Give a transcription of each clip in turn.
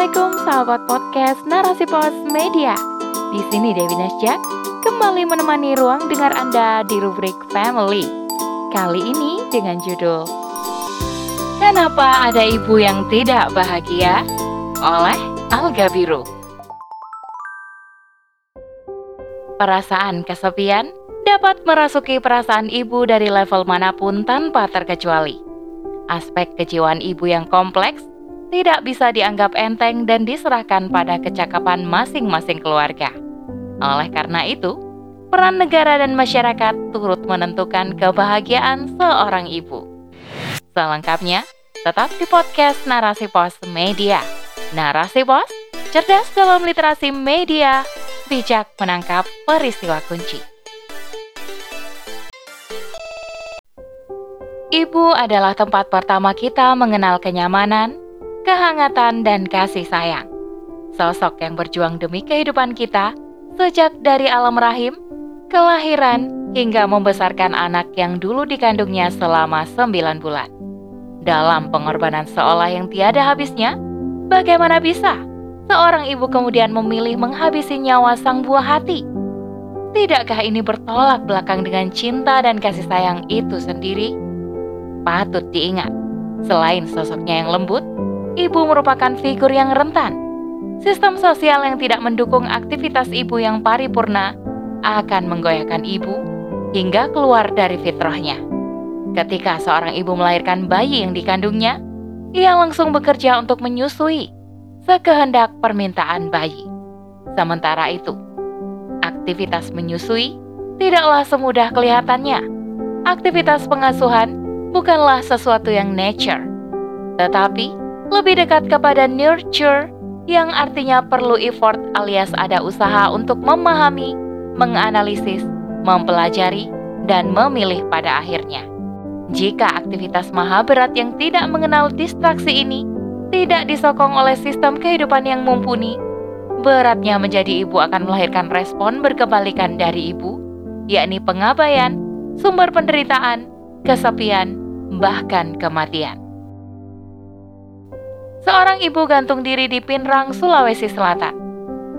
Assalamualaikum sahabat podcast Narasi Pos Media. Di sini Dewi Nasja kembali menemani ruang dengar Anda di rubrik Family. Kali ini dengan judul Kenapa ada ibu yang tidak bahagia? oleh Alga Biru. Perasaan kesepian dapat merasuki perasaan ibu dari level mana pun tanpa terkecuali. Aspek kejiwaan ibu yang kompleks tidak bisa dianggap enteng dan diserahkan pada kecakapan masing-masing keluarga. Oleh karena itu, peran negara dan masyarakat turut menentukan kebahagiaan seorang ibu. Selengkapnya, tetap di podcast Narasi Pos Media. Narasi Pos, cerdas dalam literasi media, bijak menangkap peristiwa kunci. Ibu adalah tempat pertama kita mengenal kenyamanan, kehangatan, dan kasih sayang. Sosok yang berjuang demi kehidupan kita sejak dari alam rahim, kelahiran, hingga membesarkan anak yang dulu dikandungnya selama sembilan bulan. Dalam pengorbanan seolah yang tiada habisnya, bagaimana bisa seorang ibu kemudian memilih menghabisi nyawa sang buah hati? Tidakkah ini bertolak belakang dengan cinta dan kasih sayang itu sendiri? Patut diingat, selain sosoknya yang lembut, ibu merupakan figur yang rentan. Sistem sosial yang tidak mendukung aktivitas ibu yang paripurna akan menggoyahkan ibu hingga keluar dari fitrahnya. Ketika seorang ibu melahirkan bayi yang dikandungnya, ia langsung bekerja untuk menyusui sekehendak permintaan bayi. Sementara itu, aktivitas menyusui tidaklah semudah kelihatannya. Aktivitas pengasuhan bukanlah sesuatu yang nature, tetapi lebih dekat kepada nurture yang artinya perlu effort alias ada usaha untuk memahami, menganalisis, mempelajari, dan memilih pada akhirnya. Jika aktivitas maha berat yang tidak mengenal distraksi ini tidak disokong oleh sistem kehidupan yang mumpuni, beratnya menjadi ibu akan melahirkan respon berkebalikan dari ibu, yakni pengabaian, sumber penderitaan, kesepian, bahkan kematian. Seorang ibu gantung diri di Pinrang, Sulawesi Selatan.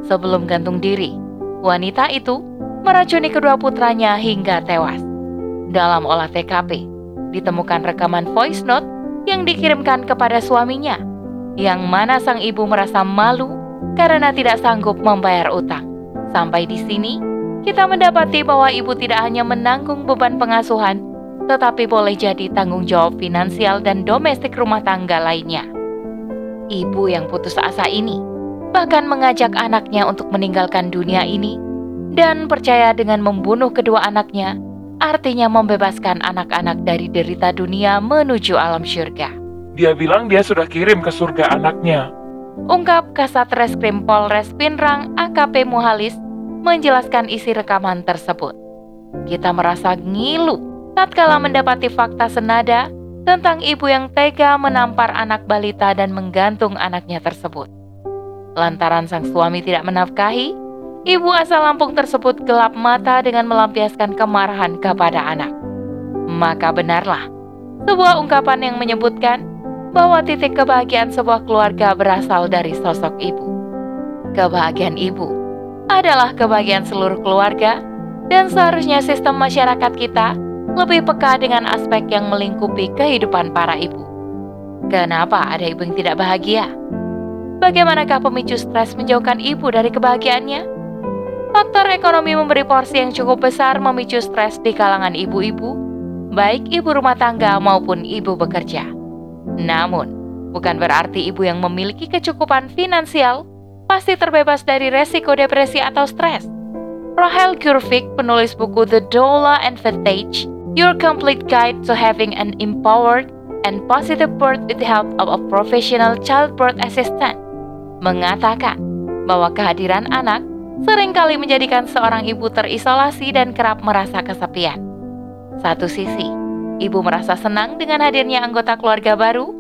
Sebelum gantung diri, wanita itu meracuni kedua putranya hingga tewas. Dalam olah TKP, ditemukan rekaman voice note yang dikirimkan kepada suaminya, yang mana sang ibu merasa malu karena tidak sanggup membayar utang. Sampai di sini, kita mendapati bahwa ibu tidak hanya menanggung beban pengasuhan, tetapi boleh jadi tanggung jawab finansial dan domestik rumah tangga lainnya. Ibu yang putus asa ini bahkan mengajak anaknya untuk meninggalkan dunia ini dan percaya dengan membunuh kedua anaknya artinya membebaskan anak-anak dari derita dunia menuju alam syurga. Dia bilang dia sudah kirim ke surga anaknya. Ungkap Kasat Reskrim Polres Pinrang AKP Muhalis menjelaskan isi rekaman tersebut. Kita merasa ngilu tatkala mendapati fakta senada tentang ibu yang tega menampar anak balita dan menggantung anaknya tersebut. Lantaran sang suami tidak menafkahi, ibu asal Lampung tersebut gelap mata dengan melampiaskan kemarahan kepada anak. Maka benarlah sebuah ungkapan yang menyebutkan bahwa titik kebahagiaan sebuah keluarga berasal dari sosok ibu. Kebahagiaan ibu adalah kebahagiaan seluruh keluarga dan seharusnya sistem masyarakat kita lebih peka dengan aspek yang melingkupi kehidupan para ibu. Kenapa ada ibu yang tidak bahagia? Bagaimanakah pemicu stres menjauhkan ibu dari kebahagiaannya? Faktor ekonomi memberi porsi yang cukup besar memicu stres di kalangan ibu-ibu, baik ibu rumah tangga maupun ibu bekerja. Namun, bukan berarti ibu yang memiliki kecukupan finansial pasti terbebas dari resiko depresi atau stres. Rahel Gurvik, penulis buku The Doula Advantage, Your Complete Guide to Having an Empowered and Positive Birth with the Help of a Professional Childbirth Assistant, mengatakan bahwa kehadiran anak sering kali menjadikan seorang ibu terisolasi dan kerap merasa kesepian. Satu sisi, ibu merasa senang dengan hadirnya anggota keluarga baru,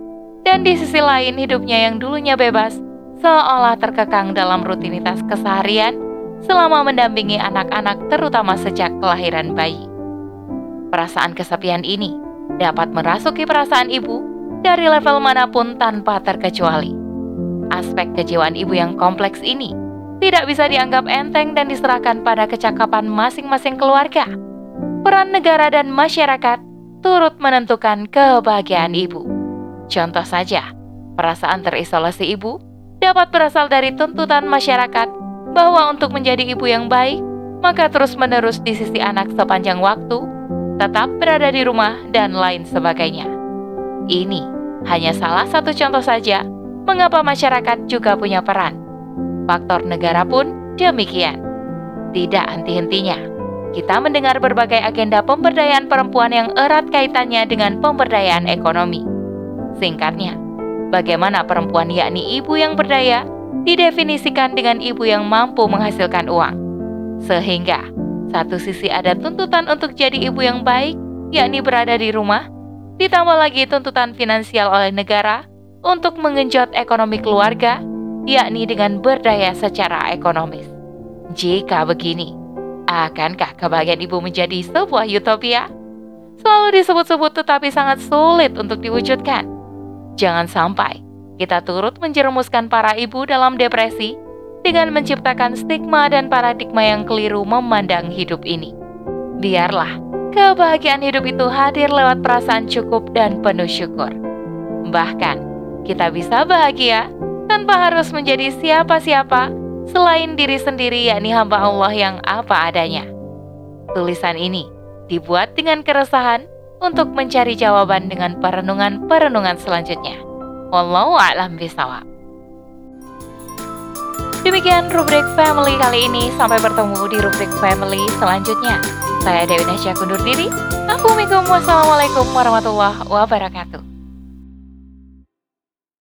dan di sisi lain hidupnya yang dulunya bebas seolah terkekang dalam rutinitas keseharian selama mendampingi anak-anak terutama sejak kelahiran bayi. Perasaan kesepian ini dapat merasuki perasaan ibu dari level mana pun tanpa terkecuali. Aspek kejiwaan ibu yang kompleks ini tidak bisa dianggap enteng dan diserahkan pada kecakapan masing-masing keluarga. Peran negara dan masyarakat turut menentukan kebahagiaan ibu. Contoh saja, perasaan terisolasi ibu dapat berasal dari tuntutan masyarakat bahwa untuk menjadi ibu yang baik, maka terus-menerus di sisi anak sepanjang waktu, tetap berada di rumah, dan lain sebagainya. Ini hanya salah satu contoh saja mengapa masyarakat juga punya peran. Faktor negara pun demikian. Tidak henti-hentinya, kita mendengar berbagai agenda pemberdayaan perempuan yang erat kaitannya dengan pemberdayaan ekonomi. Singkatnya, bagaimana perempuan yakni ibu yang berdaya didefinisikan dengan ibu yang mampu menghasilkan uang. Sehingga, satu sisi ada tuntutan untuk jadi ibu yang baik, yakni berada di rumah, ditambah lagi tuntutan finansial oleh negara untuk mengenjot ekonomi keluarga, yakni dengan berdaya secara ekonomis. Jika begini, akankah kebahagiaan ibu menjadi sebuah utopia? Selalu disebut-sebut tetapi sangat sulit untuk diwujudkan. Jangan sampai kita turut menjerumuskan para ibu dalam depresi dengan menciptakan stigma dan paradigma yang keliru memandang hidup ini. Biarlah kebahagiaan hidup itu hadir lewat perasaan cukup dan penuh syukur. Bahkan, kita bisa bahagia tanpa harus menjadi siapa-siapa selain diri sendiri yakni hamba Allah yang apa adanya. Tulisan ini dibuat dengan keresahan untuk mencari jawaban dengan perenungan-perenungan selanjutnya. Wallahu a'lam bishawab. Demikian rubrik family kali ini. Sampai bertemu di rubrik family selanjutnya. Saya Dewi Nasya kundur diri. Assalamualaikum warahmatullahi wabarakatuh.